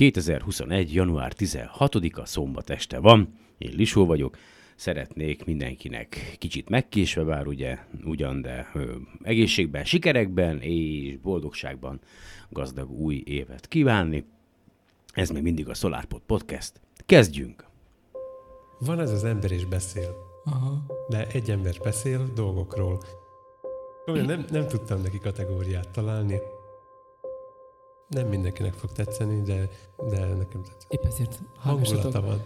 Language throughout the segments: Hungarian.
2021. január 16-a szombat este van. Én Lisó vagyok. Szeretnék mindenkinek kicsit megkésve, bár ugye ugyan, de ö, egészségben, sikerekben és boldogságban gazdag új évet kívánni. Ez még mindig a SolarPod Podcast. Kezdjünk! Van ez az ember is beszél. Aha. De egy ember beszél dolgokról. Komolyan nem, nem tudtam neki kategóriát találni. Nem mindenkinek fog tetszeni, de, de nekem tetszett. Épp ezért Hangulata van.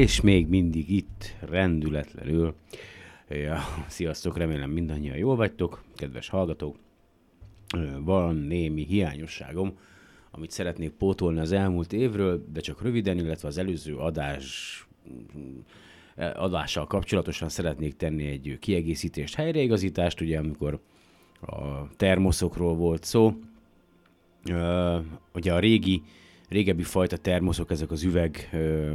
És még mindig itt, rendületlenül. Ja, sziasztok, remélem mindannyian jól vagytok, kedves hallgatók. Van némi hiányosságom, amit szeretnék pótolni az elmúlt évről, de csak röviden, illetve az előző adás adással kapcsolatosan szeretnék tenni egy kiegészítést, helyreigazítást, ugye amikor a termoszokról volt szó, ugye a régi, régebbi fajta termoszok, ezek az üveg ö,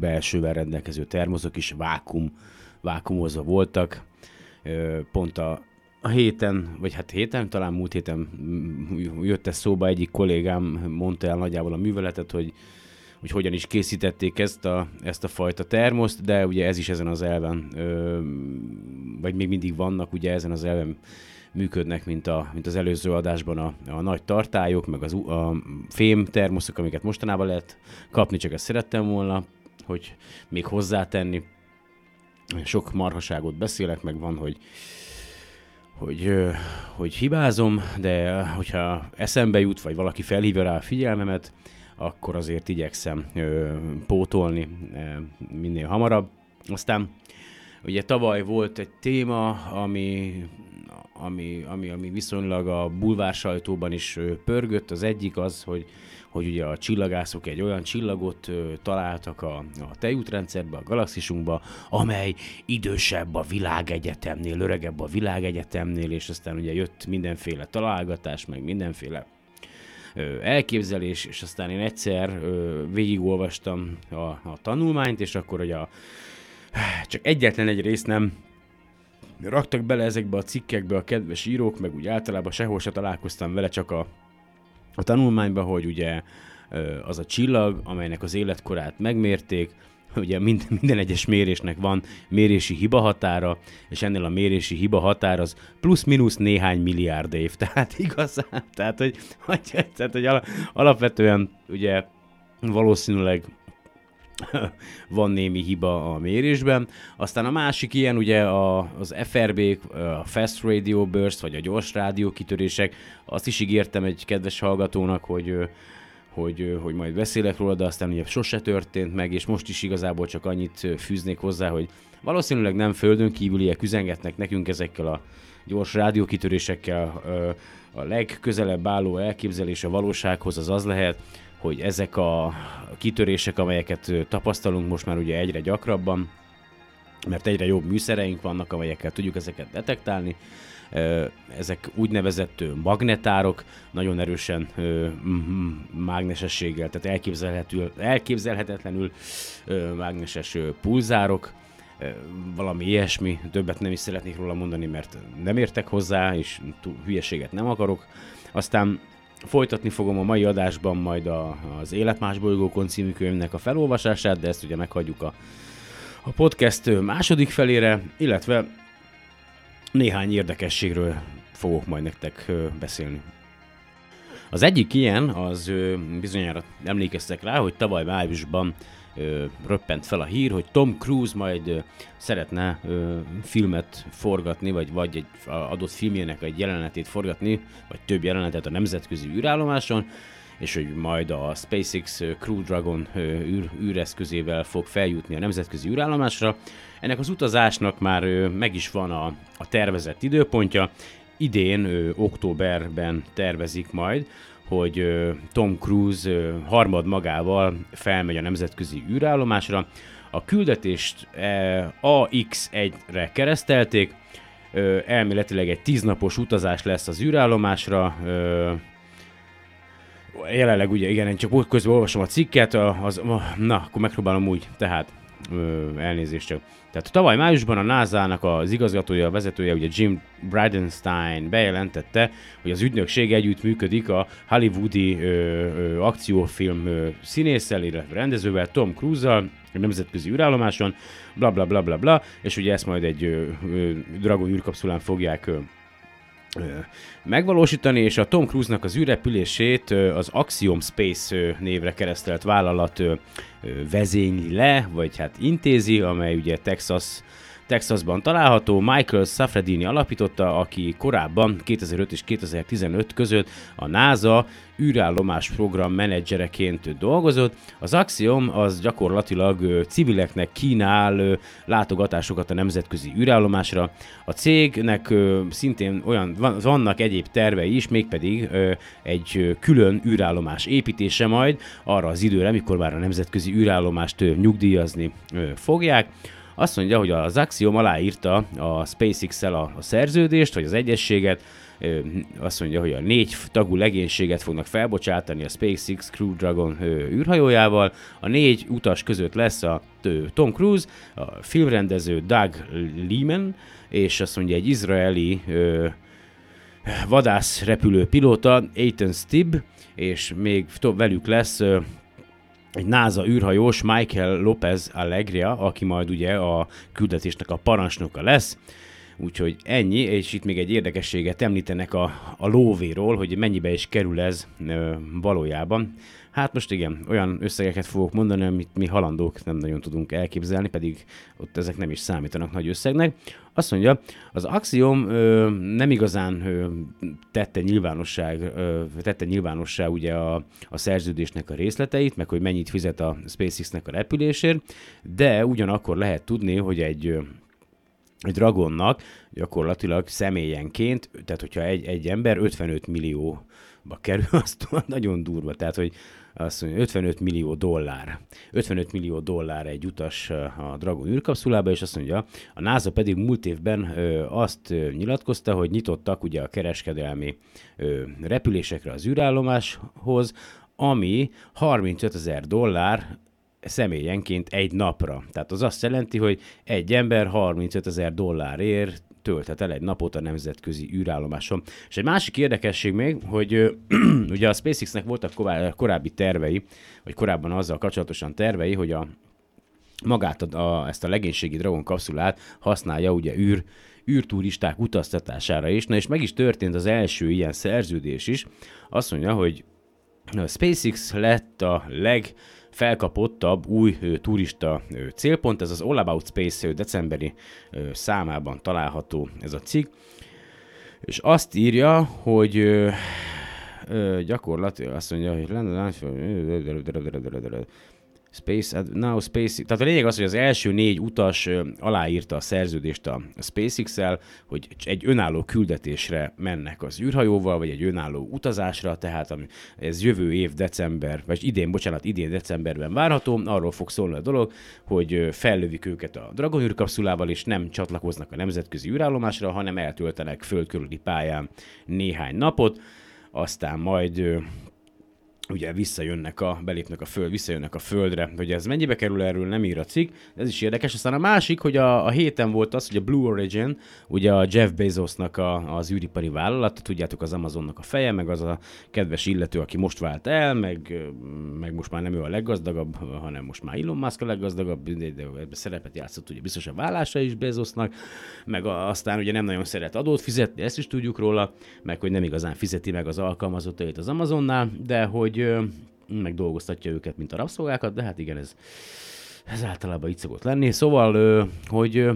belsővel rendelkező termoszok is vákum, vákumozva voltak. Ö, pont a, a héten, vagy hát héten, talán múlt héten mm, jött ez szóba, egyik kollégám mondta el nagyjából a műveletet, hogy hogy hogyan is készítették ezt a, ezt a fajta termoszt, de ugye ez is ezen az elven, ö, vagy még mindig vannak ugye ezen az elven működnek, mint, a, mint az előző adásban a, a nagy tartályok, meg az, a fém termoszok, amiket mostanában lehet kapni, csak ezt szerettem volna, hogy még hozzátenni. Sok marhaságot beszélek, meg van, hogy hogy, hogy hibázom, de hogyha eszembe jut, vagy valaki felhívja rá a figyelmemet, akkor azért igyekszem ö, pótolni ö, minél hamarabb. Aztán ugye tavaly volt egy téma, ami, ami, ami, ami viszonylag a bulvár sajtóban is pörgött. Az egyik az, hogy, hogy ugye a csillagászok egy olyan csillagot ö, találtak a, a tejútrendszerbe, a galaxisunkba, amely idősebb a világegyetemnél, öregebb a világegyetemnél, és aztán ugye jött mindenféle találgatás, meg mindenféle ö, elképzelés, és aztán én egyszer ö, végigolvastam a, a tanulmányt, és akkor hogy a, csak egyetlen egy részt nem raktak bele ezekbe a cikkekbe a kedves írók, meg úgy általában sehol se találkoztam vele, csak a, a tanulmányban, hogy ugye az a csillag, amelynek az életkorát megmérték, ugye mind, minden egyes mérésnek van mérési hiba határa, és ennél a mérési hiba határ az plusz-minusz néhány milliárd év. Tehát igazán, tehát hogy, hogy, tehát, hogy ala- alapvetően ugye valószínűleg van némi hiba a mérésben. Aztán a másik ilyen ugye a, az FRB, a Fast Radio Burst, vagy a gyors rádió kitörések, azt is ígértem egy kedves hallgatónak, hogy hogy, hogy majd beszélek róla, de aztán ugye sose történt meg, és most is igazából csak annyit fűznék hozzá, hogy valószínűleg nem földön kívüliek üzengetnek nekünk ezekkel a gyors rádiókitörésekkel. A legközelebb álló elképzelés a valósághoz az az lehet, hogy ezek a kitörések, amelyeket tapasztalunk most már ugye egyre gyakrabban, mert egyre jobb műszereink vannak, amelyekkel tudjuk ezeket detektálni. Ezek úgynevezett magnetárok, nagyon erősen mágnesességgel, tehát elképzelhető, elképzelhetetlenül mágneses pulzárok, valami ilyesmi, többet nem is szeretnék róla mondani, mert nem értek hozzá, és hülyeséget nem akarok. Aztán folytatni fogom a mai adásban majd a, az Életmás bolygókon című könyvnek a felolvasását, de ezt ugye meghagyjuk a, a podcast második felére, illetve néhány érdekességről fogok majd nektek beszélni. Az egyik ilyen, az bizonyára emlékeztek rá, hogy tavaly májusban ö, röppent fel a hír, hogy Tom Cruise majd ö, szeretne ö, filmet forgatni, vagy, vagy egy adott filmjének egy jelenetét forgatni, vagy több jelenetet a nemzetközi űrállomáson, és hogy majd a SpaceX Crew Dragon űr, űreszközével fog feljutni a nemzetközi űrállomásra. Ennek az utazásnak már meg is van a, a tervezett időpontja, idén, ö, októberben tervezik majd, hogy Tom Cruise harmad magával felmegy a nemzetközi űrállomásra. A küldetést AX1-re keresztelték, elméletileg egy tíznapos utazás lesz az űrállomásra, jelenleg ugye igen, én csak közben olvasom a cikket, az, na, akkor megpróbálom úgy, tehát elnézést csak. Tehát tavaly májusban a NASA-nak az igazgatója, a vezetője, ugye Jim Bridenstine bejelentette, hogy az ügynökség együtt működik a hollywoodi ö, ö, akciófilm ö, színésszel, illetve rendezővel, Tom Cruise-zal, nemzetközi űrállomáson, bla bla bla bla bla, és ugye ezt majd egy ö, ö, Dragon űrkapszulán fogják ö, megvalósítani, és a Tom Cruise-nak az űrrepülését az Axiom Space névre keresztelt vállalat vezényli le, vagy hát intézi, amely ugye Texas Texasban található, Michael Safradini alapította, aki korábban 2005 és 2015 között a NASA űrállomás program menedzsereként dolgozott. Az Axiom az gyakorlatilag civileknek kínál látogatásokat a nemzetközi űrállomásra. A cégnek szintén olyan vannak egyéb tervei is, mégpedig egy külön űrállomás építése majd arra az időre, amikor már a nemzetközi űrállomást nyugdíjazni fogják. Azt mondja, hogy az Axiom aláírta a SpaceX-el a, a szerződést, vagy az egyességet, azt mondja, hogy a négy tagú legénységet fognak felbocsátani a SpaceX Crew Dragon űrhajójával. A négy utas között lesz a Tom Cruise, a filmrendező Doug Lehman, és azt mondja egy izraeli vadász repülő pilóta, Ethan Stibb, és még velük lesz egy NASA űrhajós Michael López Alegria, aki majd ugye a küldetésnek a parancsnoka lesz. Úgyhogy ennyi, és itt még egy érdekességet említenek a, a lóvéról, hogy mennyibe is kerül ez ö, valójában. Hát most igen, olyan összegeket fogok mondani, amit mi halandók nem nagyon tudunk elképzelni, pedig ott ezek nem is számítanak nagy összegnek. Azt mondja, az Axiom ö, nem igazán ö, tette nyilvánosság, ö, tette nyilvánosság ugye a, a szerződésnek a részleteit, meg hogy mennyit fizet a SpaceX-nek a repülésért, de ugyanakkor lehet tudni, hogy egy egy Dragonnak gyakorlatilag személyenként, tehát hogyha egy, egy ember 55 millióba kerül, az nagyon durva. Tehát, hogy azt mondja, 55 millió dollár. 55 millió dollár egy utas a Dragon űrkapszulába, és azt mondja, a NASA pedig múlt évben azt nyilatkozta, hogy nyitottak ugye a kereskedelmi repülésekre az űrállomáshoz, ami 35 ezer dollár személyenként egy napra. Tehát az azt jelenti, hogy egy ember 35 ezer dollárért tölthet el egy napot a nemzetközi űrállomáson. És egy másik érdekesség még, hogy ugye a SpaceX-nek voltak korábbi tervei, vagy korábban azzal kapcsolatosan tervei, hogy a magát a, a, ezt a legénységi Dragon kapszulát használja ugye űr, űrturisták utaztatására is, na és meg is történt az első ilyen szerződés is. Azt mondja, hogy a SpaceX lett a leg felkapottabb új turista célpont. Ez az All About Space decemberi számában található ez a cikk. És azt írja, hogy gyakorlatilag azt mondja, hogy Space, now Space, tehát a lényeg az, hogy az első négy utas aláírta a szerződést a SpaceX-el, hogy egy önálló küldetésre mennek az űrhajóval, vagy egy önálló utazásra, tehát ez jövő év december, vagy idén, bocsánat, idén decemberben várható, arról fog szólni a dolog, hogy fellövik őket a Dragon űrkapszulával, és nem csatlakoznak a nemzetközi űrállomásra, hanem eltöltenek föld körüli pályán néhány napot, aztán majd ugye visszajönnek a, belépnek a föld, visszajönnek a földre, hogy ez mennyibe kerül, erről nem ír a cikk, de ez is érdekes. Aztán a másik, hogy a, a héten volt az, hogy a Blue Origin, ugye a Jeff Bezosnak a, az űripari vállalat, tudjátok az Amazonnak a feje, meg az a kedves illető, aki most vált el, meg, meg most már nem ő a leggazdagabb, hanem most már Elon Musk a leggazdagabb, de ebben szerepet játszott ugye biztos a vállása is Bezosnak, meg a, aztán ugye nem nagyon szeret adót fizetni, ezt is tudjuk róla, meg hogy nem igazán fizeti meg az alkalmazottait az Amazonnál, de hogy megdolgoztatja őket, mint a rabszolgákat, de hát igen, ez, ez általában így szokott lenni. Szóval, hogy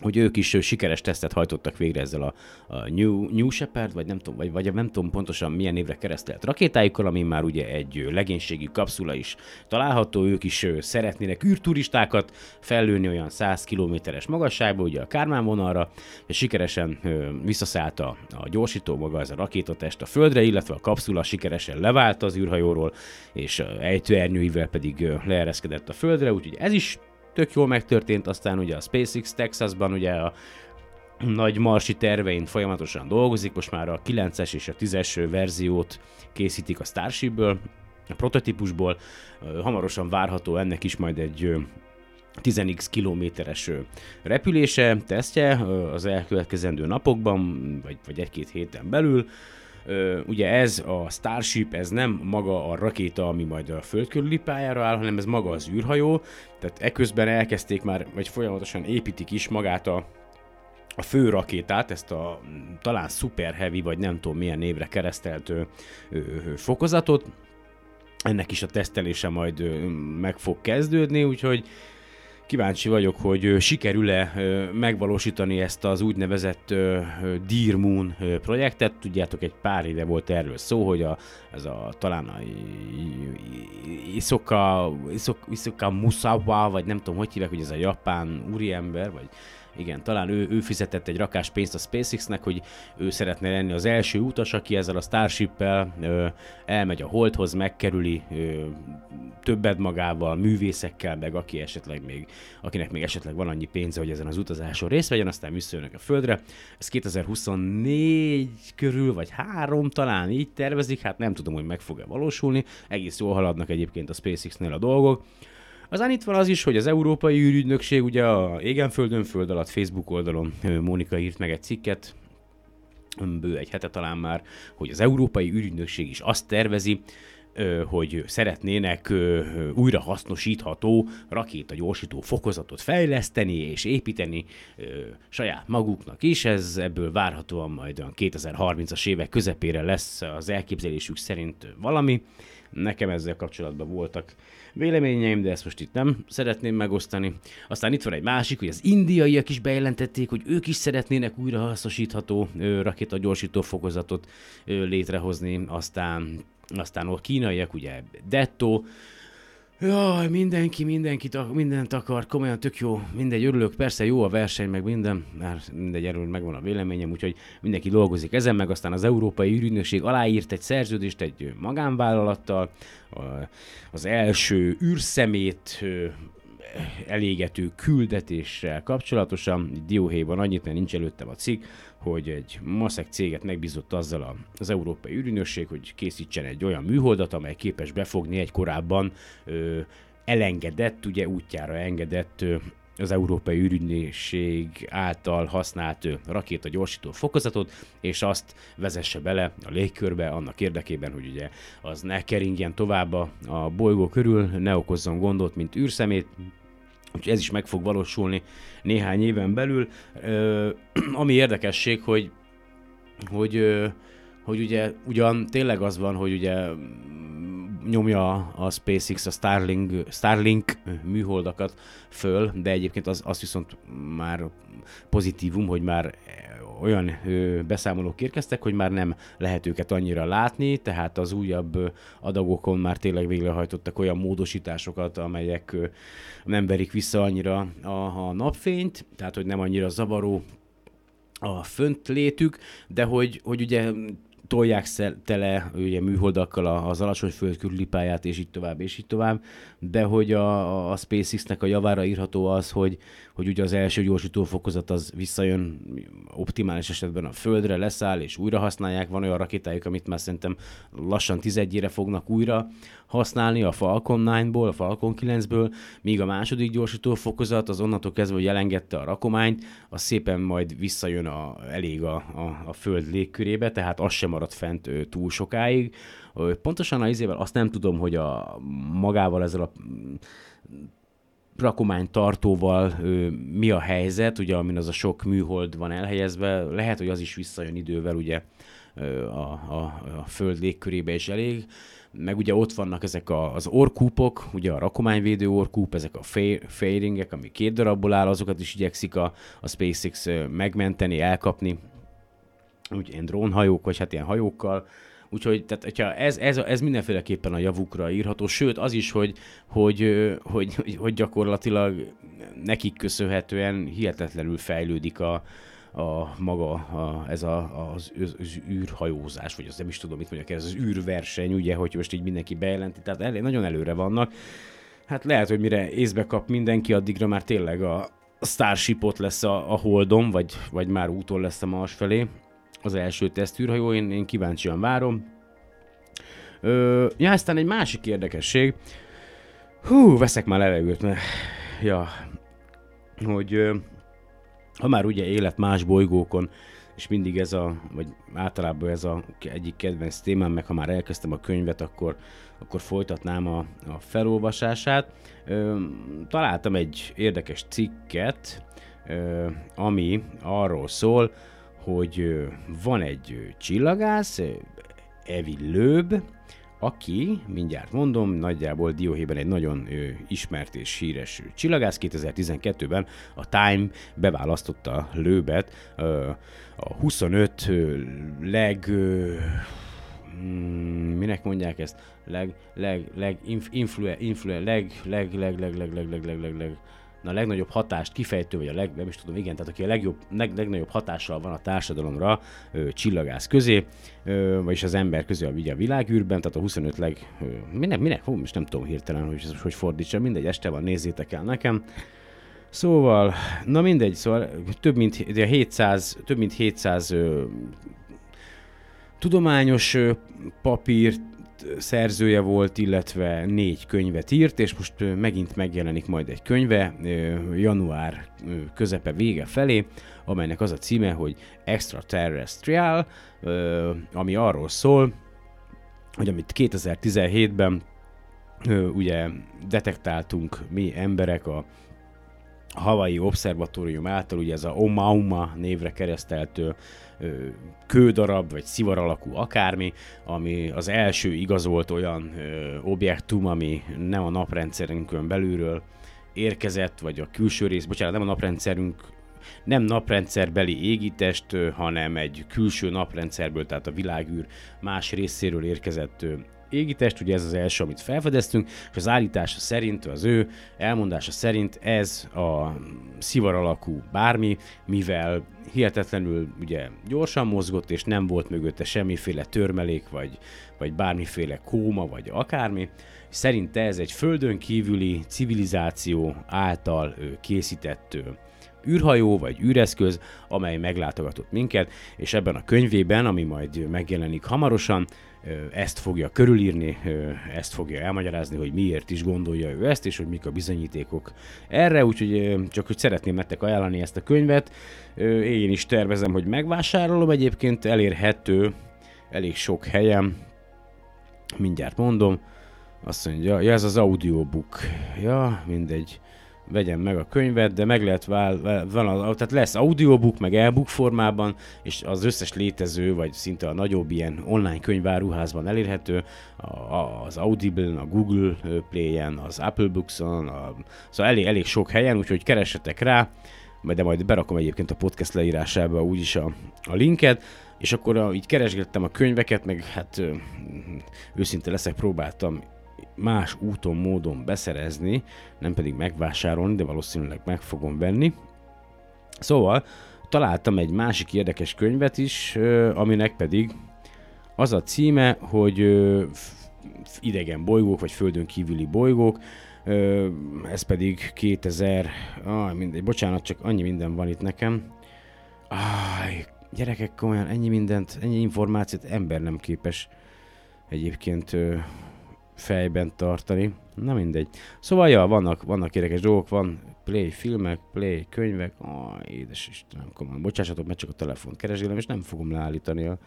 hogy ők is sikeres tesztet hajtottak végre ezzel a, a New, New Shepard, vagy nem tudom, vagy, vagy nem tudom pontosan milyen évre keresztelt rakétájukkal, ami már ugye egy legénységi kapszula is található, ők is szeretnének űrturistákat fellőni olyan 100 kilométeres magasságba, ugye a Kármán vonalra, és sikeresen visszaszállt a, a gyorsító maga, ez a rakétatest a földre, illetve a kapszula sikeresen levált az űrhajóról, és ejtőernyőivel pedig leereszkedett a földre, úgyhogy ez is tök jól megtörtént, aztán ugye a SpaceX Texasban ugye a nagy marsi tervein folyamatosan dolgozik, most már a 9-es és a 10-es verziót készítik a Starshipből, a prototípusból, hamarosan várható ennek is majd egy 10x kilométeres repülése, tesztje az elkövetkezendő napokban, vagy, vagy egy-két héten belül, ugye ez a Starship, ez nem maga a rakéta, ami majd a föld körüli pályára áll, hanem ez maga az űrhajó, tehát eközben elkezdték már, vagy folyamatosan építik is magát a, a fő rakétát, ezt a talán Super Heavy, vagy nem tudom milyen névre keresztelt ö, ö, ö, fokozatot. Ennek is a tesztelése majd meg fog kezdődni, úgyhogy Kíváncsi vagyok, hogy sikerül-e megvalósítani ezt az úgynevezett Dear Moon projektet. Tudjátok, egy pár éve volt erről szó, hogy a, ez a talán a Isoka, Isoka, Isoka Musawa, vagy nem tudom, hogy hívják, hogy ez a japán úriember, vagy igen, talán ő, ő fizetett egy rakás pénzt a SpaceX-nek, hogy ő szeretne lenni az első utas, aki ezzel a Starship-el ö, elmegy a Holdhoz, megkerüli ö, többet magával, művészekkel, meg aki esetleg még, akinek még esetleg van annyi pénze, hogy ezen az utazáson részt vegyen, aztán visszajönnek a Földre. Ez 2024 körül, vagy három talán így tervezik, hát nem tudom, hogy meg fog-e valósulni. Egész jól haladnak egyébként a SpaceX-nél a dolgok. Aztán itt van az is, hogy az Európai űrügynökség, ugye a Égen Földön Föld alatt Facebook oldalon Mónika írt meg egy cikket, bő egy hete talán már, hogy az Európai űrügynökség is azt tervezi, hogy szeretnének újra hasznosítható rakétagyorsító fokozatot fejleszteni és építeni saját maguknak is. Ez ebből várhatóan majd a 2030-as évek közepére lesz az elképzelésük szerint valami. Nekem ezzel kapcsolatban voltak véleményeim, de ezt most itt nem szeretném megosztani. Aztán itt van egy másik, hogy az indiaiak is bejelentették, hogy ők is szeretnének újra hasznosítható rakétagyorsító fokozatot létrehozni. Aztán, aztán a kínaiak, ugye Detto, Jaj, mindenki, mindenkit, mindent akar, komolyan tök jó, mindegy, örülök, persze jó a verseny, meg minden, mert mindegy, erről megvan a véleményem, úgyhogy mindenki dolgozik ezen, meg aztán az Európai űrügynökség aláírt egy szerződést egy magánvállalattal, az első űrszemét elégető küldetéssel kapcsolatosan. Dióhéjban annyit, mert nincs előttem a cikk, hogy egy maszek céget megbízott azzal az Európai űrünösség, hogy készítsen egy olyan műholdat, amely képes befogni egy korábban ö, elengedett, ugye útjára engedett ö, az Európai űrügynökség által használt rakéta gyorsító fokozatot, és azt vezesse bele a légkörbe annak érdekében, hogy ugye az ne keringjen tovább a, a bolygó körül, ne okozzon gondot, mint űrszemét, Úgyhogy ez is meg fog valósulni néhány éven belül. Ö, ami érdekesség, hogy, hogy, hogy ugye ugyan tényleg az van, hogy ugye nyomja a SpaceX a Starlink, Starlink műholdakat föl, de egyébként az, az viszont már pozitívum, hogy már olyan beszámolók érkeztek, hogy már nem lehet őket annyira látni, tehát az újabb adagokon már tényleg végrehajtottak olyan módosításokat, amelyek nem verik vissza annyira a, a napfényt, tehát hogy nem annyira zavaró a fönt létük, de hogy, hogy ugye tolják tele ugye műholdakkal az alacsony föld pályát, és így tovább, és így tovább, de hogy a, a SpaceX-nek a javára írható az, hogy, hogy ugye az első gyorsító fokozat az visszajön optimális esetben a Földre, leszáll és újra használják. Van olyan rakétájuk, amit már szerintem lassan 11 fognak újra használni a Falcon 9-ból, a Falcon 9-ből, míg a második gyorsító fokozat az onnantól kezdve, hogy elengedte a rakományt, az szépen majd visszajön a, elég a, a, a Föld légkörébe, tehát az sem marad fent ő, túl sokáig. Pontosan a izével azt nem tudom, hogy a magával ezzel a rakomány tartóval ö, mi a helyzet, ugye amin az a sok műhold van elhelyezve, lehet, hogy az is visszajön idővel ugye a, a, a föld légkörébe is elég, meg ugye ott vannak ezek a, az orkúpok, ugye a rakományvédő orkúp, ezek a fairingek, ami két darabból áll, azokat is igyekszik a, a SpaceX megmenteni, elkapni, úgy ilyen drónhajók, vagy hát ilyen hajókkal, Úgyhogy tehát, hogyha ez, ez, ez mindenféleképpen a javukra írható, sőt az is, hogy, hogy, hogy, hogy, gyakorlatilag nekik köszönhetően hihetetlenül fejlődik a, a maga a, ez a, az, az űrhajózás, vagy az nem is tudom, mit mondjak, ez az űrverseny, ugye, hogy most így mindenki bejelenti, tehát elég, nagyon előre vannak. Hát lehet, hogy mire észbe kap mindenki, addigra már tényleg a Starshipot lesz a, a Holdon, vagy, vagy már úton lesz a Mars felé az első tesztűrhajó, én, én kíváncsian várom. Ö, ja, aztán egy másik érdekesség. Hú, veszek már levegőt, mert ja, hogy ha már ugye élet más bolygókon, és mindig ez a, vagy általában ez a egyik kedvenc témám, meg ha már elkezdtem a könyvet, akkor, akkor folytatnám a, a felolvasását. Ö, találtam egy érdekes cikket, ö, ami arról szól, hogy van egy csillagász, Evi Löb, aki, mindjárt mondom, nagyjából dióhéjban egy nagyon ö, ismert és híres csillagász. 2012-ben a Time beválasztotta Löbet ö, a 25 ö, leg... Ö, mm, minek mondják ezt? Leg, leg, leg, influ, influ, leg, leg, leg, leg, leg, leg, leg, leg, leg, leg, a legnagyobb hatást kifejtő, vagy a leg, nem is tudom, igen, tehát aki a legjobb, leg, legnagyobb hatással van a társadalomra ö, csillagász közé, ö, vagyis az ember közé a, a világűrben, tehát a 25 leg, ö, minek, minek, hú, most nem tudom hirtelen, hogy ez hogy fordítsa, mindegy, este van, nézzétek el nekem. Szóval, na mindegy, szóval több mint 700, több mint 700 ö, tudományos ö, papírt, szerzője volt, illetve négy könyvet írt, és most megint megjelenik majd egy könyve január közepe vége felé, amelynek az a címe, hogy Extraterrestrial, ami arról szól, hogy amit 2017-ben ugye detektáltunk mi emberek a Hawaii Observatórium által, ugye ez a Omauma névre keresztelt kődarab, vagy szivar alakú akármi, ami az első igazolt olyan objektum, ami nem a naprendszerünkön belülről érkezett, vagy a külső rész, bocsánat, nem a naprendszerünk nem naprendszerbeli égitest, hanem egy külső naprendszerből, tehát a világűr más részéről érkezett égitest, ugye ez az első, amit felfedeztünk, és az állítása szerint, az ő elmondása szerint ez a szivar alakú bármi, mivel hihetetlenül ugye gyorsan mozgott, és nem volt mögötte semmiféle törmelék, vagy, vagy bármiféle kóma, vagy akármi. Szerinte ez egy földön kívüli civilizáció által készített űrhajó vagy űreszköz, amely meglátogatott minket, és ebben a könyvében, ami majd megjelenik hamarosan, ezt fogja körülírni, ezt fogja elmagyarázni, hogy miért is gondolja ő ezt, és hogy mik a bizonyítékok erre, úgyhogy csak hogy szeretném nektek ajánlani ezt a könyvet. Én is tervezem, hogy megvásárolom, egyébként elérhető elég sok helyen, mindjárt mondom, azt mondja, ja ez az audiobook, ja mindegy, vegyem meg a könyvet, de meg lehet vál, vál, tehát lesz audiobook, meg e-book formában, és az összes létező, vagy szinte a nagyobb ilyen online könyváruházban elérhető, az Audible-n, a Google Play-en, az Apple Books-on, a, szóval elég, elég sok helyen, úgyhogy keressetek rá, de majd berakom egyébként a podcast leírásába úgyis a, a linket, és akkor a, így keresgettem a könyveket, meg hát őszinte leszek, próbáltam más úton, módon beszerezni, nem pedig megvásárolni, de valószínűleg meg fogom venni. Szóval találtam egy másik érdekes könyvet is, aminek pedig az a címe, hogy idegen bolygók, vagy földön kívüli bolygók, ez pedig 2000, ah, mindegy, bocsánat, csak annyi minden van itt nekem. Áj, gyerekek, komolyan ennyi mindent, ennyi információt ember nem képes egyébként fejben tartani. Na mindegy. Szóval, ja, vannak, vannak érdekes dolgok, van play filmek, play könyvek, ah, édes Istenem, komolyan, bocsássatok, mert csak a telefon keresgélem, és nem fogom leállítani a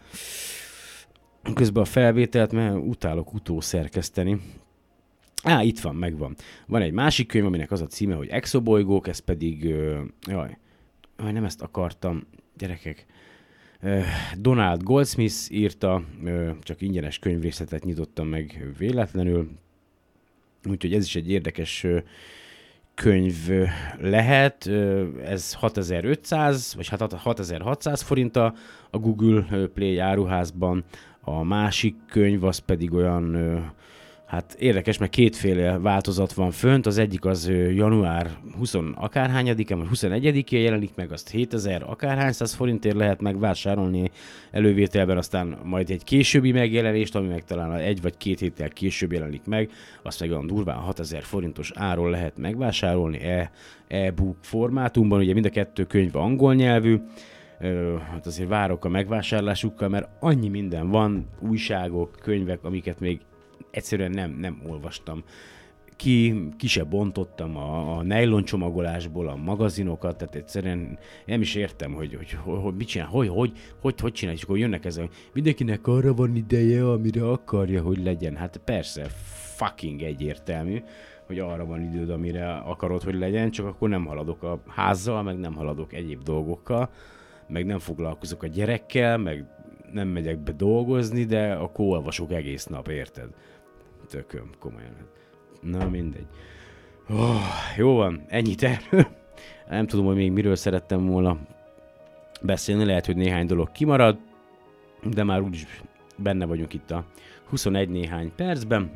közben a felvételt, mert utálok utószerkeszteni. Á, itt van, megvan. Van egy másik könyv, aminek az a címe, hogy Exobolygók, ez pedig, ö, jaj, jaj, nem ezt akartam, gyerekek. Donald Goldsmith írta, csak ingyenes könyvrészletet nyitottam meg véletlenül, úgyhogy ez is egy érdekes könyv lehet, ez 6500 vagy 6600 forint a Google Play áruházban, a másik könyv az pedig olyan Hát érdekes, mert kétféle változat van fönt, az egyik az január 20 akárhányadikán, vagy 21-én jelenik meg, azt 7000 akárhány száz forintért lehet megvásárolni elővételben, aztán majd egy későbbi megjelenést, ami meg talán egy vagy két héttel később jelenik meg, azt meg olyan durván 6000 forintos áron lehet megvásárolni e, e-book formátumban, ugye mind a kettő könyv angol nyelvű, hát azért várok a megvásárlásukkal, mert annyi minden van, újságok, könyvek, amiket még egyszerűen nem, nem olvastam. Ki, ki se bontottam a, a nylon csomagolásból a magazinokat, tehát egyszerűen nem is értem, hogy, hogy, hogy, hogy mit csinál, hogy, hogy, hogy, hogy csinálj, és akkor jönnek ezek, mindenkinek arra van ideje, amire akarja, hogy legyen. Hát persze, fucking egyértelmű, hogy arra van időd, amire akarod, hogy legyen, csak akkor nem haladok a házzal, meg nem haladok egyéb dolgokkal, meg nem foglalkozok a gyerekkel, meg nem megyek be dolgozni, de akkor olvasok egész nap, érted? Tököm, komolyan. Na mindegy. Oh, jó van, ennyit erről. Nem tudom, hogy még miről szerettem volna beszélni, lehet, hogy néhány dolog kimarad, de már úgyis benne vagyunk itt a 21 néhány percben.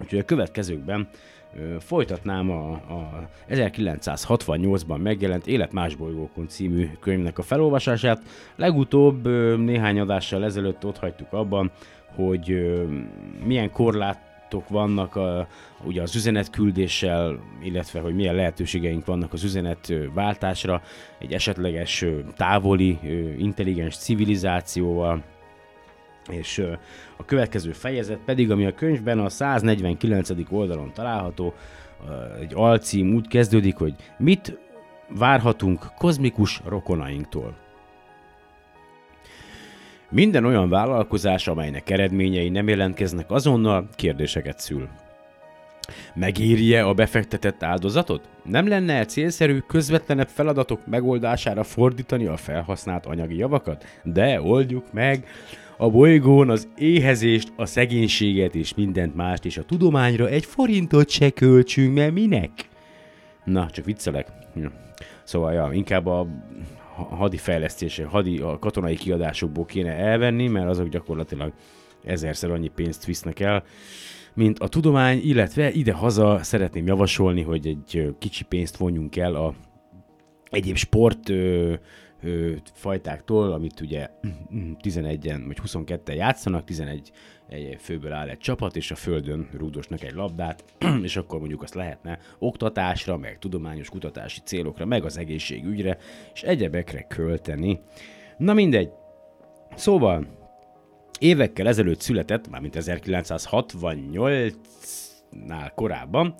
Úgyhogy a következőkben folytatnám a, a 1968-ban megjelent Élet más bolygókon című könyvnek a felolvasását. Legutóbb néhány adással ezelőtt ott hagytuk abban, hogy milyen korlátok vannak a, ugye az üzenetküldéssel, illetve hogy milyen lehetőségeink vannak az üzenetváltásra egy esetleges távoli intelligens civilizációval, és a következő fejezet pedig, ami a könyvben a 149. oldalon található, egy alcím úgy kezdődik, hogy mit várhatunk kozmikus rokonainktól. Minden olyan vállalkozás, amelynek eredményei nem jelentkeznek azonnal, kérdéseket szül. Megírje a befektetett áldozatot? Nem lenne -e célszerű közvetlenebb feladatok megoldására fordítani a felhasznált anyagi javakat? De oldjuk meg! A bolygón az éhezést, a szegénységet és mindent mást, és a tudományra egy forintot se költsünk, mert minek? Na, csak viccelek. Szóval, ja, inkább a hadi fejlesztése, hadi, a katonai kiadásokból kéne elvenni, mert azok gyakorlatilag ezerszer annyi pénzt visznek el, mint a tudomány, illetve ide-haza szeretném javasolni, hogy egy kicsi pénzt vonjunk el a egyéb sport ö, ö, fajtáktól, amit ugye 11-en vagy 22-en játszanak, 11 egy főből áll egy csapat, és a földön rúdosnak egy labdát, és akkor mondjuk azt lehetne oktatásra, meg tudományos kutatási célokra, meg az egészségügyre, és egyebekre költeni. Na mindegy. Szóval, évekkel ezelőtt született, mármint 1968-nál korábban,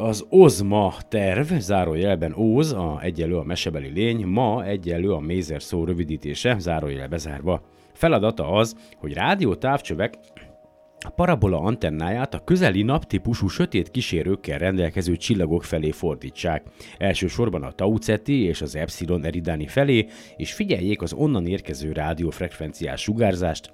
az OZMA terv, zárójelben OZ, a egyenlő a mesebeli lény, ma egyenlő a mézer szó rövidítése, zárójel bezárva. Feladata az, hogy rádió távcsövek a parabola antennáját a közeli naptípusú sötét kísérőkkel rendelkező csillagok felé fordítsák, elsősorban a Tau Ceti és az Epsilon Eridani felé, és figyeljék az onnan érkező rádiófrekvenciás sugárzást,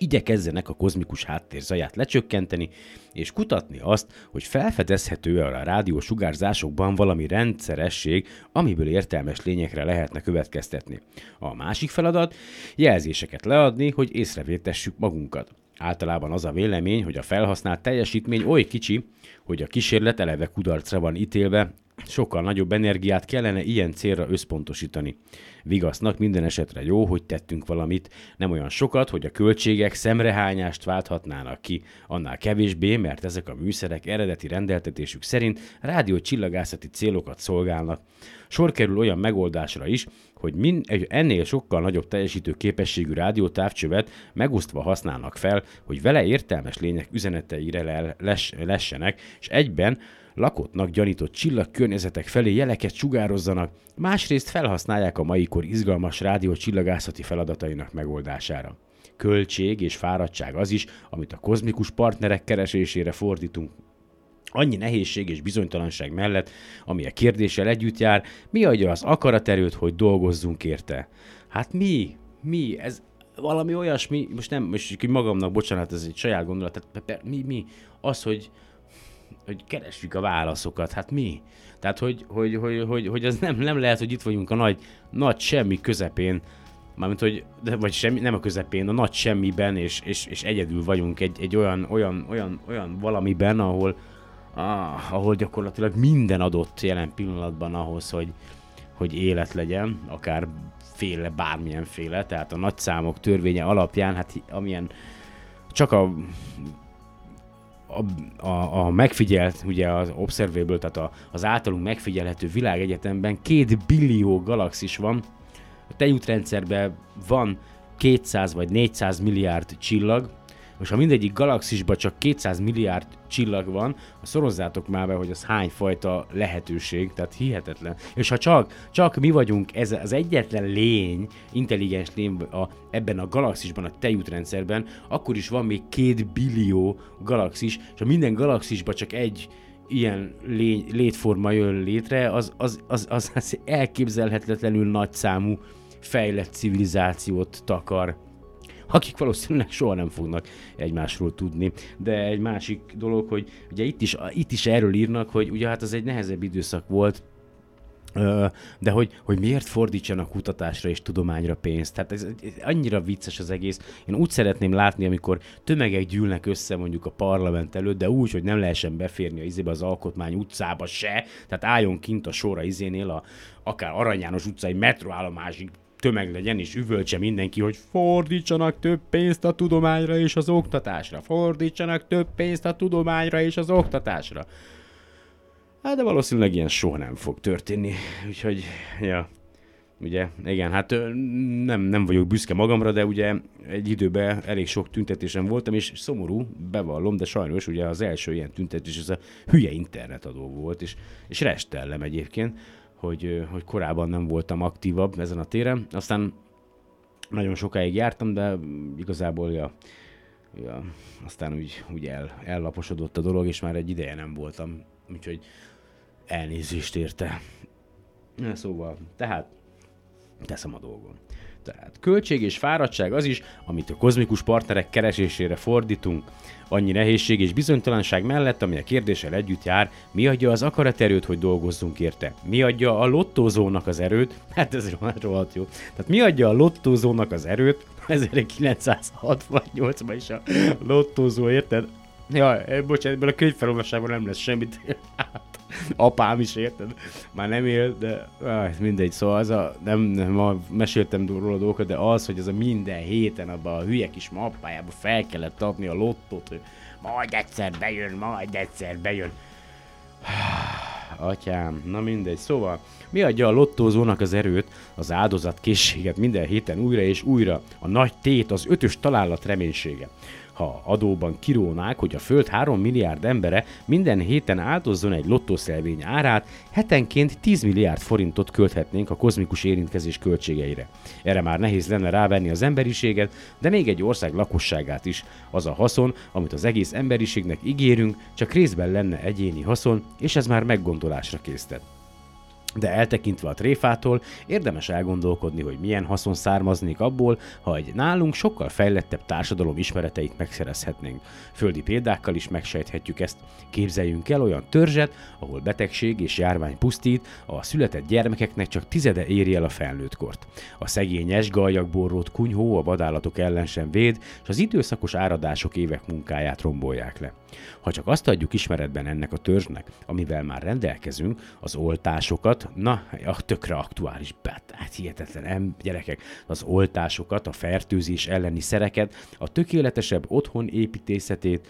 igyekezzenek a kozmikus háttér zaját lecsökkenteni, és kutatni azt, hogy felfedezhető-e a rádió sugárzásokban valami rendszeresség, amiből értelmes lényekre lehetne következtetni. A másik feladat, jelzéseket leadni, hogy észrevétessük magunkat. Általában az a vélemény, hogy a felhasznált teljesítmény oly kicsi, hogy a kísérlet eleve kudarcra van ítélve, sokkal nagyobb energiát kellene ilyen célra összpontosítani. Vigasznak minden esetre jó, hogy tettünk valamit, nem olyan sokat, hogy a költségek szemrehányást válthatnának ki, annál kevésbé, mert ezek a műszerek eredeti rendeltetésük szerint rádió csillagászati célokat szolgálnak. Sor kerül olyan megoldásra is, hogy min, egy ennél sokkal nagyobb teljesítő képességű rádiótávcsövet megosztva használnak fel, hogy vele értelmes lények üzeneteire les, lessenek, és egyben lakottnak gyanított csillagkörnyezetek felé jeleket sugározzanak, másrészt felhasználják a mai kor izgalmas rádió csillagászati feladatainak megoldására. Költség és fáradtság az is, amit a kozmikus partnerek keresésére fordítunk. Annyi nehézség és bizonytalanság mellett, ami a kérdéssel együtt jár, mi adja az akaraterőt, hogy dolgozzunk érte? Hát mi? Mi? Ez valami olyasmi, most nem, most magamnak, bocsánat, ez egy saját gondolat, tehát mi, mi? Az, hogy, hogy keressük a válaszokat, hát mi? Tehát, hogy, hogy, hogy, hogy, hogy az nem, nem lehet, hogy itt vagyunk a nagy, nagy semmi közepén, mármint, hogy, de, vagy semmi, nem a közepén, a nagy semmiben, és, és, és egyedül vagyunk egy, egy olyan, olyan, olyan, olyan valamiben, ahol, ah, ahol gyakorlatilag minden adott jelen pillanatban ahhoz, hogy, hogy élet legyen, akár féle, bármilyen féle, tehát a nagyszámok törvénye alapján, hát amilyen csak a a, a, a megfigyelt, ugye az Observable, tehát a, az általunk megfigyelhető világegyetemben két billió galaxis van. A tejútrendszerben van 200 vagy 400 milliárd csillag, most ha mindegyik galaxisban csak 200 milliárd csillag van, szorozzátok már be, hogy az hány fajta lehetőség, tehát hihetetlen. És ha csak, csak mi vagyunk ez az egyetlen lény, intelligens lény a, ebben a galaxisban, a tejútrendszerben, akkor is van még két billió galaxis, és ha minden galaxisban csak egy ilyen lény, létforma jön létre, az, az, az, az, az elképzelhetetlenül nagy számú fejlett civilizációt takar akik valószínűleg soha nem fognak egymásról tudni. De egy másik dolog, hogy ugye itt is, itt is erről írnak, hogy ugye hát az egy nehezebb időszak volt, de hogy, hogy miért fordítsanak kutatásra és tudományra pénzt. Tehát ez, ez annyira vicces az egész. Én úgy szeretném látni, amikor tömegek gyűlnek össze mondjuk a parlament előtt, de úgy, hogy nem lehessen beférni a izébe az alkotmány utcába se, tehát álljon kint a sor a izénél a akár Arany János utcai metroállomásig tömeg legyen, és üvöltse mindenki, hogy fordítsanak több pénzt a tudományra és az oktatásra. Fordítsanak több pénzt a tudományra és az oktatásra. Hát de valószínűleg ilyen soha nem fog történni. Úgyhogy, ja, ugye, igen, hát nem, nem vagyok büszke magamra, de ugye egy időben elég sok tüntetésem voltam, és szomorú, bevallom, de sajnos ugye az első ilyen tüntetés, ez a hülye internetadó volt, és, és restellem egyébként hogy, hogy korábban nem voltam aktívabb ezen a téren. Aztán nagyon sokáig jártam, de igazából ja, ja, aztán úgy, úgy el, ellaposodott a dolog, és már egy ideje nem voltam, úgyhogy elnézést érte. Szóval, tehát teszem a dolgom. Tehát költség és fáradtság az is, amit a kozmikus partnerek keresésére fordítunk. Annyi nehézség és bizonytalanság mellett, ami a kérdéssel együtt jár, mi adja az akaraterőt, hogy dolgozzunk érte? Mi adja a lottózónak az erőt? Hát ez rohadt jó. Tehát mi adja a lottózónak az erőt? 1968-ban is a lottózó, érted? Ja, bocsánat, ebből a könyvfelolvasásban nem lesz semmit. apám is, érted? Már nem él, de áh, mindegy, szóval az a, nem, nem ma meséltem róla dolgokat, de az, hogy az a minden héten abban a hülye kis mappájába fel kellett adni a lottót, hogy majd egyszer bejön, majd egyszer bejön. Atyám, na mindegy. Szóval, mi adja a lottózónak az erőt, az áldozat készséget minden héten újra és újra? A nagy tét, az ötös találat reménysége ha adóban kirónák, hogy a Föld 3 milliárd embere minden héten áldozzon egy lottószelvény árát, hetenként 10 milliárd forintot költhetnénk a kozmikus érintkezés költségeire. Erre már nehéz lenne rávenni az emberiséget, de még egy ország lakosságát is. Az a haszon, amit az egész emberiségnek ígérünk, csak részben lenne egyéni haszon, és ez már meggondolásra késztet. De eltekintve a tréfától, érdemes elgondolkodni, hogy milyen haszon származnék abból, ha egy nálunk sokkal fejlettebb társadalom ismereteit megszerezhetnénk. Földi példákkal is megsejthetjük ezt. Képzeljünk el olyan törzset, ahol betegség és járvány pusztít, a született gyermekeknek csak tizede éri el a felnőttkort. A szegényes, galjagborrót kunyhó a vadállatok ellen sem véd, és az időszakos áradások évek munkáját rombolják le. Ha csak azt adjuk ismeretben ennek a törzsnek, amivel már rendelkezünk, az oltásokat, na, a tökre aktuális, hát hihetetlen, em, gyerekek, az oltásokat, a fertőzés elleni szereket, a tökéletesebb otthon építészetét,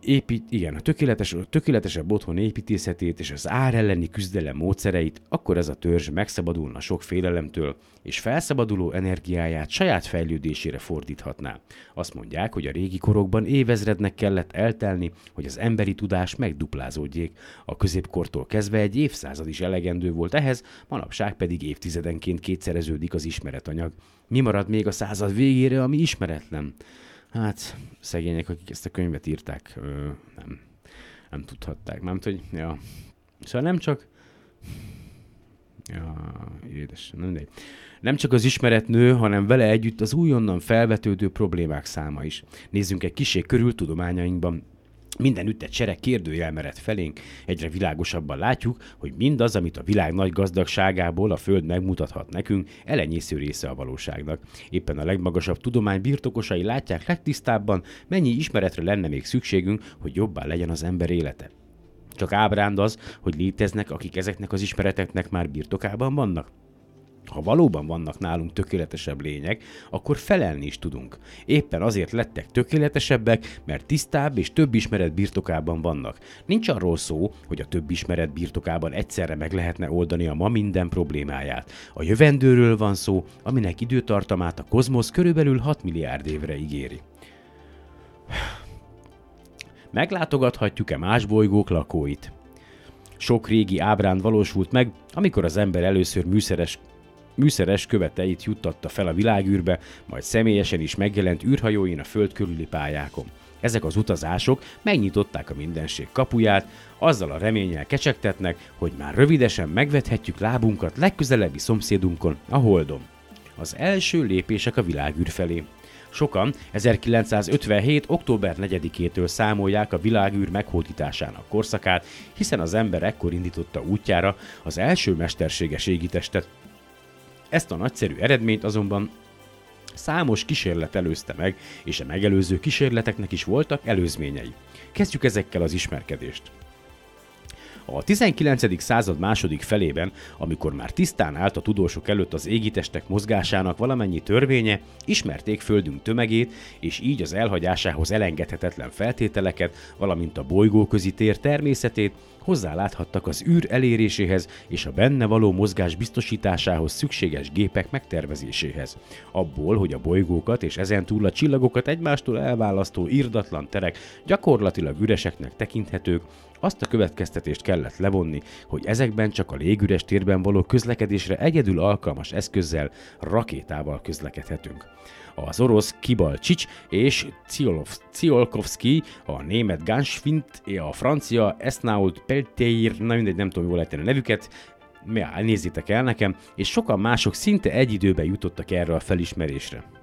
épít, igen, a tökéletes, a tökéletesebb otthon építészetét és az ár elleni küzdelem módszereit, akkor ez a törzs megszabadulna sok félelemtől, és felszabaduló energiáját saját fejlődésére fordíthatná. Azt mondják, hogy a régi korokban évezrednek kellett eltelni, hogy az emberi tudás megduplázódjék. A középkortól kezdve egy évszázad is elegendő volt ehhez, manapság pedig évtizedenként kétszereződik az ismeretanyag. Mi marad még a század végére, ami ismeretlen? Hát, szegények, akik ezt a könyvet írták, ö, nem, nem tudhatták. Nem hogy, ja. Szóval nem csak, ja, édes, nem mindegy. Nem csak az ismeret nő, hanem vele együtt az újonnan felvetődő problémák száma is. Nézzünk egy kisé körül tudományainkban. Minden ütett sereg kérdőjel mered felénk, egyre világosabban látjuk, hogy mindaz, amit a világ nagy gazdagságából a Föld megmutathat nekünk, elenyésző része a valóságnak. Éppen a legmagasabb tudomány birtokosai látják legtisztábban, mennyi ismeretre lenne még szükségünk, hogy jobbá legyen az ember élete. Csak ábránd az, hogy léteznek, akik ezeknek az ismereteknek már birtokában vannak. Ha valóban vannak nálunk tökéletesebb lények, akkor felelni is tudunk. Éppen azért lettek tökéletesebbek, mert tisztább és több ismeret birtokában vannak. Nincs arról szó, hogy a több ismeret birtokában egyszerre meg lehetne oldani a ma minden problémáját. A jövendőről van szó, aminek időtartamát a kozmosz körülbelül 6 milliárd évre ígéri. Meglátogathatjuk-e más bolygók lakóit? Sok régi ábrán valósult meg, amikor az ember először műszeres műszeres követeit juttatta fel a világűrbe, majd személyesen is megjelent űrhajóin a föld körüli pályákon. Ezek az utazások megnyitották a mindenség kapuját, azzal a reménnyel kecsegtetnek, hogy már rövidesen megvethetjük lábunkat legközelebbi szomszédunkon, a Holdon. Az első lépések a világűr felé. Sokan 1957. október 4-től számolják a világűr meghódításának korszakát, hiszen az ember ekkor indította útjára az első mesterséges égitestet, ezt a nagyszerű eredményt azonban számos kísérlet előzte meg, és a megelőző kísérleteknek is voltak előzményei. Kezdjük ezekkel az ismerkedést. A 19. század második felében, amikor már tisztán állt a tudósok előtt az égitestek mozgásának valamennyi törvénye, ismerték földünk tömegét, és így az elhagyásához elengedhetetlen feltételeket, valamint a bolygóközi tér természetét, hozzáláthattak az űr eléréséhez és a benne való mozgás biztosításához szükséges gépek megtervezéséhez. Abból, hogy a bolygókat és ezentúl a csillagokat egymástól elválasztó irdatlan terek gyakorlatilag üreseknek tekinthetők, azt a következtetést kellett levonni, hogy ezekben csak a légüres térben való közlekedésre egyedül alkalmas eszközzel, rakétával közlekedhetünk. Az orosz Kibalcsics és Ciolkovski, a német Gansfint, a francia Esnault Pelteir, na mindegy, nem tudom jól ejteni a nevüket, nézzétek el nekem, és sokan mások szinte egy időben jutottak erre a felismerésre.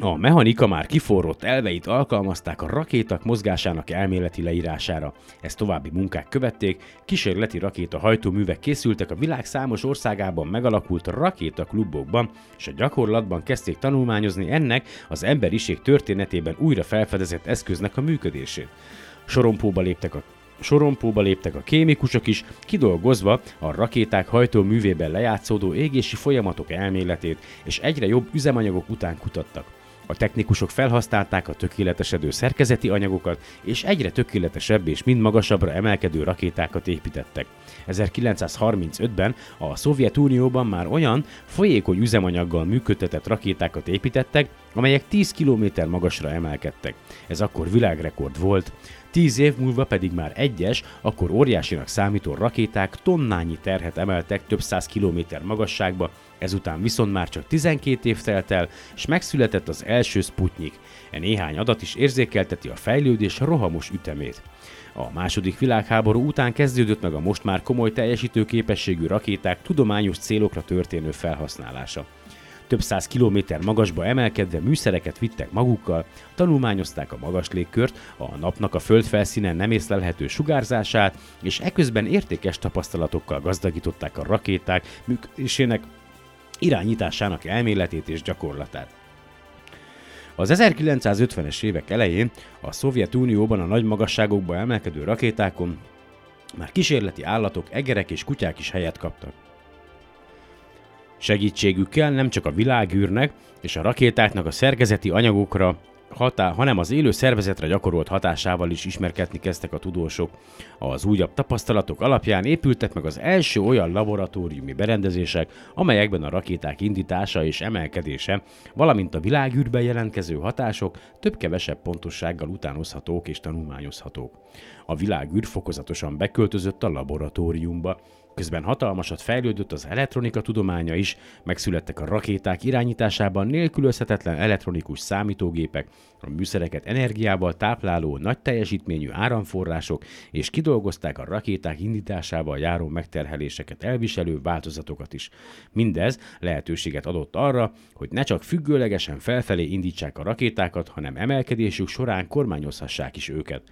A mechanika már kiforrott elveit alkalmazták a rakétak mozgásának elméleti leírására. Ezt további munkák követték, kísérleti rakéta hajtóművek készültek a világ számos országában megalakult rakétaklubokban, és a gyakorlatban kezdték tanulmányozni ennek az emberiség történetében újra felfedezett eszköznek a működését. Sorompóba léptek a sorompóba léptek a kémikusok is, kidolgozva a rakéták hajtóművében lejátszódó égési folyamatok elméletét, és egyre jobb üzemanyagok után kutattak. A technikusok felhasználták a tökéletesedő szerkezeti anyagokat, és egyre tökéletesebb és mind magasabbra emelkedő rakétákat építettek. 1935-ben a Szovjetunióban már olyan folyékony üzemanyaggal működtetett rakétákat építettek, amelyek 10 km magasra emelkedtek. Ez akkor világrekord volt. Tíz év múlva pedig már egyes, akkor óriásinak számító rakéták tonnányi terhet emeltek több száz kilométer magasságba, ezután viszont már csak 12 év telt el, és megszületett az első Sputnik. E néhány adat is érzékelteti a fejlődés rohamos ütemét. A második világháború után kezdődött meg a most már komoly teljesítő képességű rakéták tudományos célokra történő felhasználása. Több száz kilométer magasba emelkedve műszereket vittek magukkal, tanulmányozták a magas légkört, a napnak a föld felszínen nem észlelhető sugárzását, és eközben értékes tapasztalatokkal gazdagították a rakéták működésének irányításának elméletét és gyakorlatát. Az 1950-es évek elején a Szovjetunióban a nagy magasságokba emelkedő rakétákon már kísérleti állatok, egerek és kutyák is helyet kaptak. Segítségükkel nem csak a világűrnek és a rakétáknak a szerkezeti anyagokra, hatá, hanem az élő szervezetre gyakorolt hatásával is ismerkedni kezdtek a tudósok. Az újabb tapasztalatok alapján épültek meg az első olyan laboratóriumi berendezések, amelyekben a rakéták indítása és emelkedése, valamint a világűrben jelentkező hatások több-kevesebb pontossággal utánozhatók és tanulmányozhatók. A világűr fokozatosan beköltözött a laboratóriumba, Közben hatalmasat fejlődött az elektronika tudománya is, megszülettek a rakéták irányításában nélkülözhetetlen elektronikus számítógépek, a műszereket energiával tápláló nagy teljesítményű áramforrások, és kidolgozták a rakéták indításával járó megterheléseket elviselő változatokat is. Mindez lehetőséget adott arra, hogy ne csak függőlegesen felfelé indítsák a rakétákat, hanem emelkedésük során kormányozhassák is őket.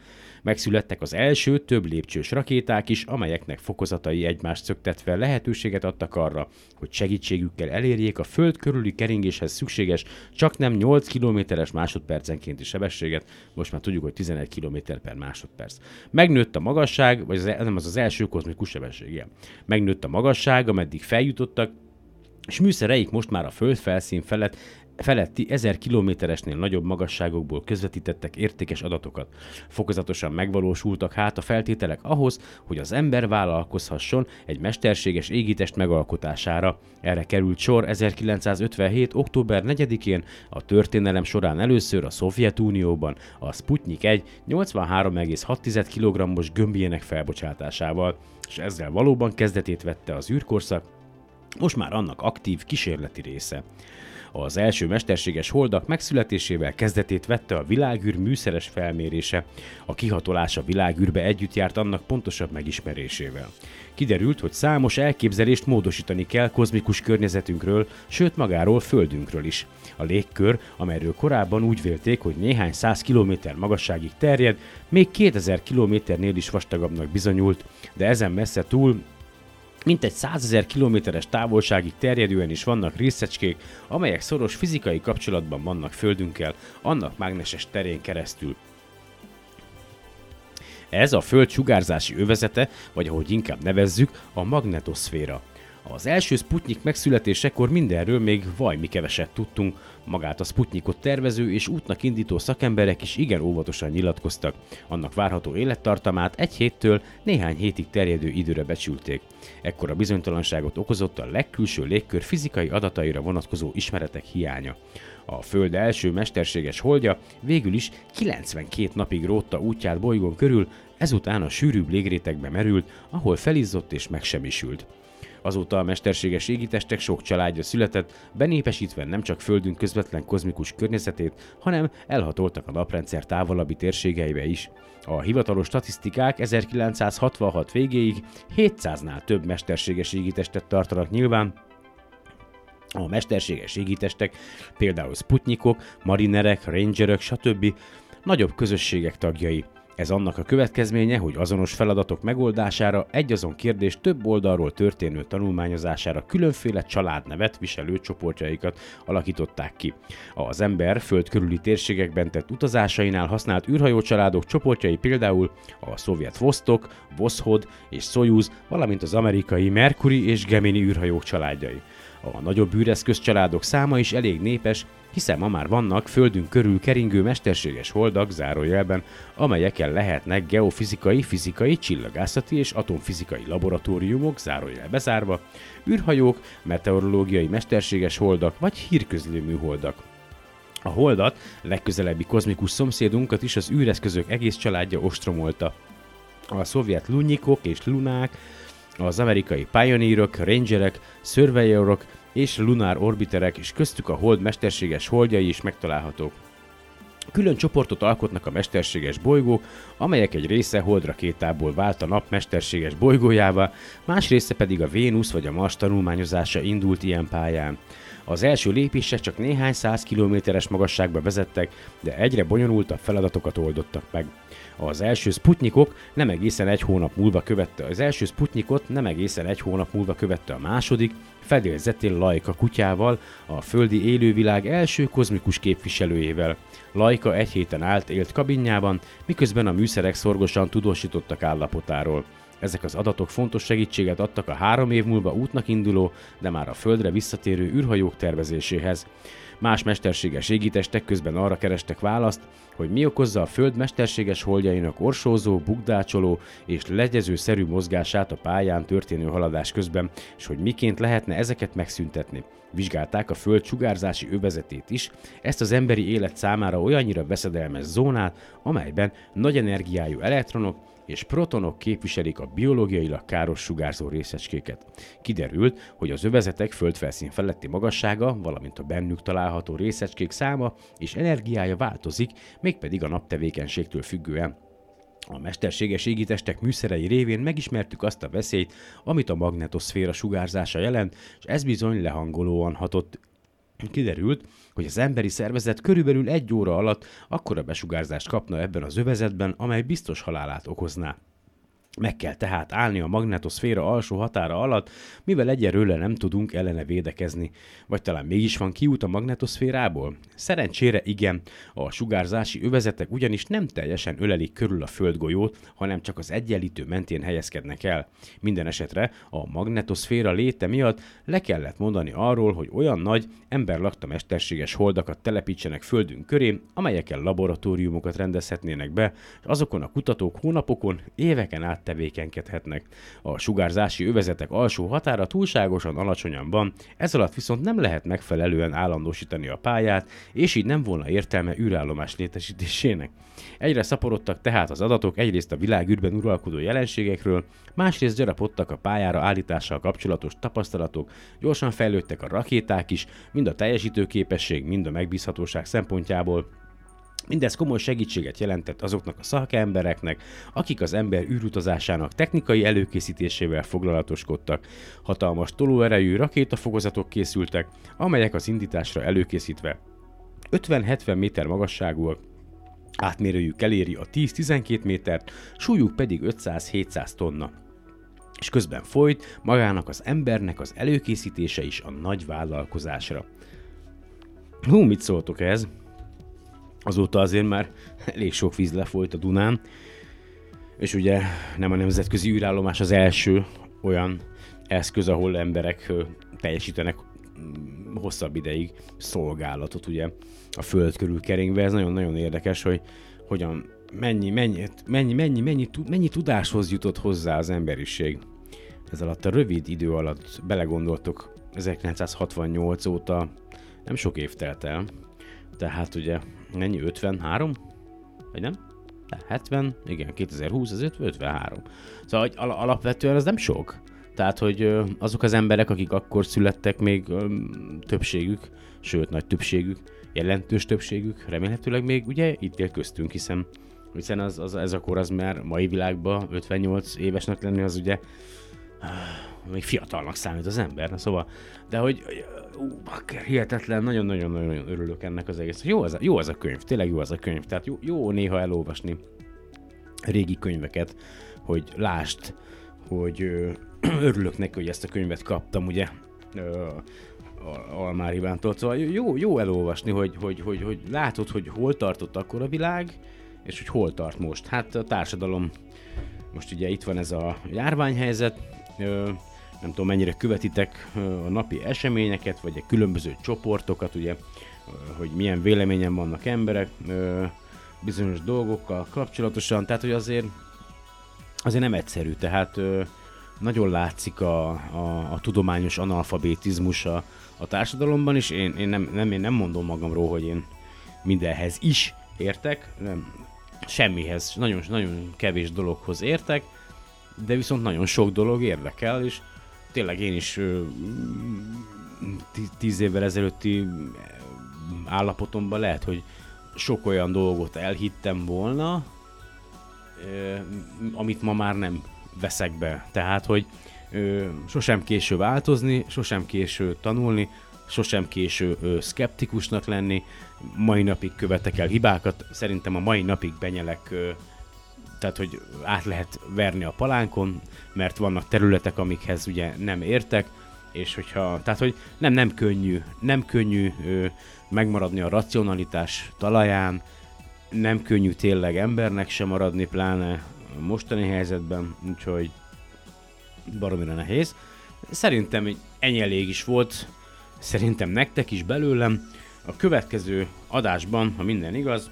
Megszülettek az első több lépcsős rakéták is, amelyeknek fokozatai egymást szöktetve lehetőséget adtak arra, hogy segítségükkel elérjék a föld körüli keringéshez szükséges csak nem 8 km-es másodpercenkénti sebességet, most már tudjuk, hogy 11 km per másodperc. Megnőtt a magasság, vagy az, nem az az első kozmikus sebesség, igen. Megnőtt a magasság, ameddig feljutottak, és műszereik most már a föld felszín felett feletti 1000 kilométeresnél nagyobb magasságokból közvetítettek értékes adatokat. Fokozatosan megvalósultak hát a feltételek ahhoz, hogy az ember vállalkozhasson egy mesterséges égitest megalkotására. Erre került sor 1957. október 4-én a történelem során először a Szovjetunióban a Sputnik 1 83,6 kg-os gömbjének felbocsátásával, és ezzel valóban kezdetét vette az űrkorszak, most már annak aktív kísérleti része. Az első mesterséges holdak megszületésével kezdetét vette a világűr műszeres felmérése. A kihatolás a világűrbe együtt járt annak pontosabb megismerésével. Kiderült, hogy számos elképzelést módosítani kell kozmikus környezetünkről, sőt magáról Földünkről is. A légkör, amelyről korábban úgy vélték, hogy néhány száz kilométer magasságig terjed, még 2000 kilométernél is vastagabbnak bizonyult, de ezen messze túl mint egy százezer kilométeres távolságig terjedően is vannak részecskék, amelyek szoros fizikai kapcsolatban vannak Földünkkel, annak mágneses terén keresztül. Ez a Föld sugárzási övezete, vagy ahogy inkább nevezzük, a magnetoszféra. Az első Sputnik megszületésekor mindenről még vajmi keveset tudtunk, magát a Sputnikot tervező és útnak indító szakemberek is igen óvatosan nyilatkoztak. Annak várható élettartamát egy héttől néhány hétig terjedő időre becsülték. Ekkor a bizonytalanságot okozott a legkülső légkör fizikai adataira vonatkozó ismeretek hiánya. A Föld első mesterséges holdja végül is 92 napig rótta útját bolygón körül, ezután a sűrűbb légrétegbe merült, ahol felizzott és megsemmisült. Azóta a mesterséges égitestek sok családja született, benépesítve nem csak Földünk közvetlen kozmikus környezetét, hanem elhatoltak a naprendszer távolabbi térségeibe is. A hivatalos statisztikák 1966 végéig 700-nál több mesterséges égitestet tartanak nyilván, a mesterséges égitestek, például Sputnikok, marinerek, rangerök, stb. nagyobb közösségek tagjai. Ez annak a következménye, hogy azonos feladatok megoldására egy-azon kérdés több oldalról történő tanulmányozására különféle családnevet viselő csoportjaikat alakították ki. Az ember föld körüli térségekben tett utazásainál használt űrhajócsaládok csoportjai például a szovjet Vostok, Voshod és Soyuz, valamint az amerikai Mercury és Gemini űrhajók családjai. A nagyobb űreszköz családok száma is elég népes, hiszen ma már vannak földünk körül keringő mesterséges holdak zárójelben, amelyeken lehetnek geofizikai, fizikai, csillagászati és atomfizikai laboratóriumok zárójel bezárva, űrhajók, meteorológiai mesterséges holdak vagy hírközlő műholdak. A holdat, legközelebbi kozmikus szomszédunkat is az űreszközök egész családja ostromolta. A szovjet lunyikok és lunák, az amerikai pioneerok, rangerek, surveyorok és lunar orbiterek, és köztük a hold mesterséges holdjai is megtalálhatók. Külön csoportot alkotnak a mesterséges bolygók, amelyek egy része holdrakétából vált a nap mesterséges bolygójává, más része pedig a Vénusz vagy a Mars tanulmányozása indult ilyen pályán. Az első lépések csak néhány száz kilométeres magasságba vezettek, de egyre bonyolultabb feladatokat oldottak meg. Az első Sputnikok nem egészen egy hónap múlva követte, az első Sputnikot nem egészen egy hónap múlva követte a második, fedélzetén Laika kutyával, a földi élővilág első kozmikus képviselőjével. Laika egy héten állt élt kabinjában, miközben a műszerek szorgosan tudósítottak állapotáról. Ezek az adatok fontos segítséget adtak a három év múlva útnak induló, de már a Földre visszatérő űrhajók tervezéséhez. Más mesterséges égitestek közben arra kerestek választ, hogy mi okozza a Föld mesterséges holdjainak orsózó, bukdácsoló és legyezőszerű mozgását a pályán történő haladás közben, és hogy miként lehetne ezeket megszüntetni. Vizsgálták a Föld sugárzási övezetét is, ezt az emberi élet számára olyannyira veszedelmes zónát, amelyben nagy energiájú elektronok és protonok képviselik a biológiailag káros sugárzó részecskéket. Kiderült, hogy az övezetek földfelszín feletti magassága, valamint a bennük található részecskék száma és energiája változik, mégpedig a naptevékenységtől függően. A mesterséges égitestek műszerei révén megismertük azt a veszélyt, amit a magnetoszféra sugárzása jelent, és ez bizony lehangolóan hatott Kiderült, hogy az emberi szervezet körülbelül egy óra alatt akkora besugárzást kapna ebben az övezetben, amely biztos halálát okozná. Meg kell tehát állni a magnetoszféra alsó határa alatt, mivel egyelőre nem tudunk ellene védekezni. Vagy talán mégis van kiút a magnetoszférából? Szerencsére igen, a sugárzási övezetek ugyanis nem teljesen ölelik körül a földgolyót, hanem csak az egyenlítő mentén helyezkednek el. Minden esetre a magnetoszféra léte miatt le kellett mondani arról, hogy olyan nagy, emberlakta mesterséges holdakat telepítsenek földünk köré, amelyekkel laboratóriumokat rendezhetnének be, és azokon a kutatók hónapokon, éveken át tevékenykedhetnek. A sugárzási övezetek alsó határa túlságosan alacsonyan van, ez alatt viszont nem lehet megfelelően állandósítani a pályát, és így nem volna értelme űrállomás létesítésének. Egyre szaporodtak tehát az adatok egyrészt a világűrben uralkodó jelenségekről, másrészt gyarapodtak a pályára állítással kapcsolatos tapasztalatok, gyorsan fejlődtek a rakéták is, mind a teljesítőképesség, mind a megbízhatóság szempontjából, Mindez komoly segítséget jelentett azoknak a szakembereknek, akik az ember űrutazásának technikai előkészítésével foglalatoskodtak. Hatalmas tolóerejű rakétafokozatok készültek, amelyek az indításra előkészítve 50-70 méter magasságúak, átmérőjük eléri a 10-12 métert, súlyuk pedig 500-700 tonna. És közben folyt magának az embernek az előkészítése is a nagy vállalkozásra. Hú, mit szóltok ez? Azóta azért már elég sok víz lefolyt a Dunán, és ugye nem a nemzetközi űrállomás az első olyan eszköz, ahol emberek teljesítenek mm, hosszabb ideig szolgálatot ugye a föld körül keringve. Ez nagyon-nagyon érdekes, hogy hogyan, mennyi, mennyi, mennyi, mennyi, mennyi, mennyi tudáshoz jutott hozzá az emberiség. Ez alatt a rövid idő alatt belegondoltok, 1968 óta nem sok év telt el, tehát ugye Mennyi? 53? Vagy nem? De 70, igen, 2020, az 53. Szóval hogy al- alapvetően ez nem sok. Tehát, hogy azok az emberek, akik akkor születtek, még többségük, sőt, nagy többségük, jelentős többségük, remélhetőleg még ugye itt él köztünk, hiszen, hiszen az, az, ez a kor az már mai világban 58 évesnek lenni, az ugye még fiatalnak számít az ember, na szóval, de hogy ú, bakker, hihetetlen, nagyon-nagyon-nagyon örülök ennek az egész. Jó az, a, jó az a könyv, tényleg jó az a könyv, tehát jó, jó néha elolvasni régi könyveket, hogy lást, hogy ö, örülök neki, hogy ezt a könyvet kaptam, ugye, ö, Almár Ivántól. Szóval jó, jó elolvasni, hogy, hogy, hogy, hogy látod, hogy hol tartott akkor a világ, és hogy hol tart most. Hát a társadalom, most ugye itt van ez a járványhelyzet, nem tudom mennyire követitek a napi eseményeket, vagy a különböző csoportokat, ugye, hogy milyen véleményen vannak emberek bizonyos dolgokkal kapcsolatosan, tehát hogy azért, azért nem egyszerű, tehát nagyon látszik a, a, a tudományos analfabetizmus a, a társadalomban, és én, én, nem, nem, én nem mondom magamról, hogy én mindenhez is értek, nem semmihez, nagyon, nagyon kevés dologhoz értek, de viszont nagyon sok dolog érdekel, és tényleg én is tíz évvel ezelőtti állapotomban lehet, hogy sok olyan dolgot elhittem volna, amit ma már nem veszek be. Tehát, hogy sosem késő változni, sosem késő tanulni, sosem késő szkeptikusnak lenni, mai napig követek el hibákat, szerintem a mai napig benyelek, tehát hogy át lehet verni a palánkon, mert vannak területek, amikhez ugye nem értek, és hogyha, tehát hogy nem, nem könnyű, nem könnyű ö, megmaradni a racionalitás talaján, nem könnyű tényleg embernek sem maradni, pláne mostani helyzetben, úgyhogy baromira nehéz. Szerintem ennyi elég is volt, szerintem nektek is belőlem. A következő adásban, ha minden igaz,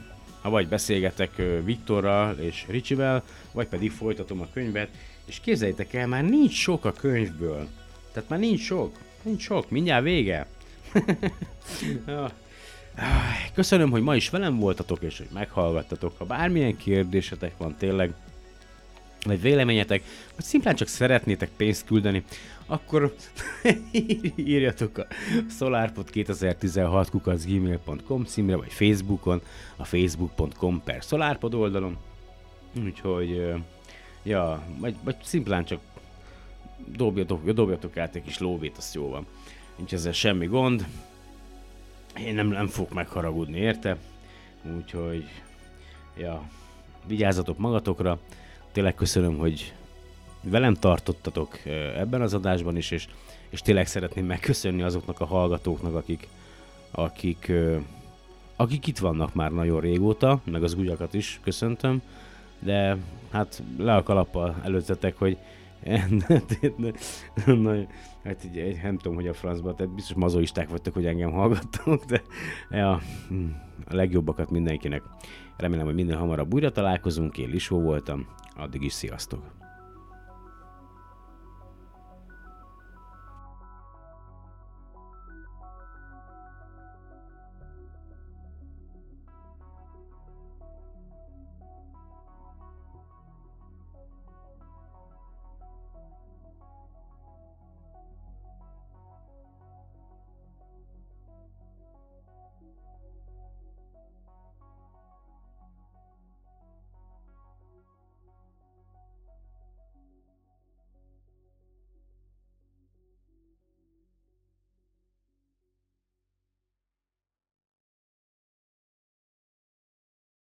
vagy beszélgetek Viktorral és Ricsivel, vagy pedig folytatom a könyvet, és képzeljétek el, már nincs sok a könyvből. Tehát már nincs sok. Nincs sok, mindjárt vége. Köszönöm, hogy ma is velem voltatok, és hogy meghallgattatok. Ha bármilyen kérdésetek van tényleg, vagy véleményetek, vagy szimplán csak szeretnétek pénzt küldeni, akkor írjatok a solarpod2016 kukaszgmail.com címre, vagy Facebookon, a facebook.com per solarpod oldalon. Úgyhogy, ja, vagy, vagy szimplán csak dobjatok, dobjatok át egy kis lóvét, azt jó van. Nincs ezzel semmi gond. Én nem, nem fogok megharagudni, érte? Úgyhogy, ja, vigyázzatok magatokra. Tényleg köszönöm, hogy velem tartottatok ebben az adásban is, és, és tényleg szeretném megköszönni azoknak a hallgatóknak, akik, akik, akik itt vannak már nagyon régóta, meg az újakat is köszöntöm, de hát le a kalappal előttetek, hogy Na, hát így, nem tudom, hogy a francban, tehát biztos mazoisták vagytok, hogy engem hallgattok, de ja, a legjobbakat mindenkinek. Remélem, hogy minden hamarabb újra találkozunk, én Lisó voltam, addig is sziasztok!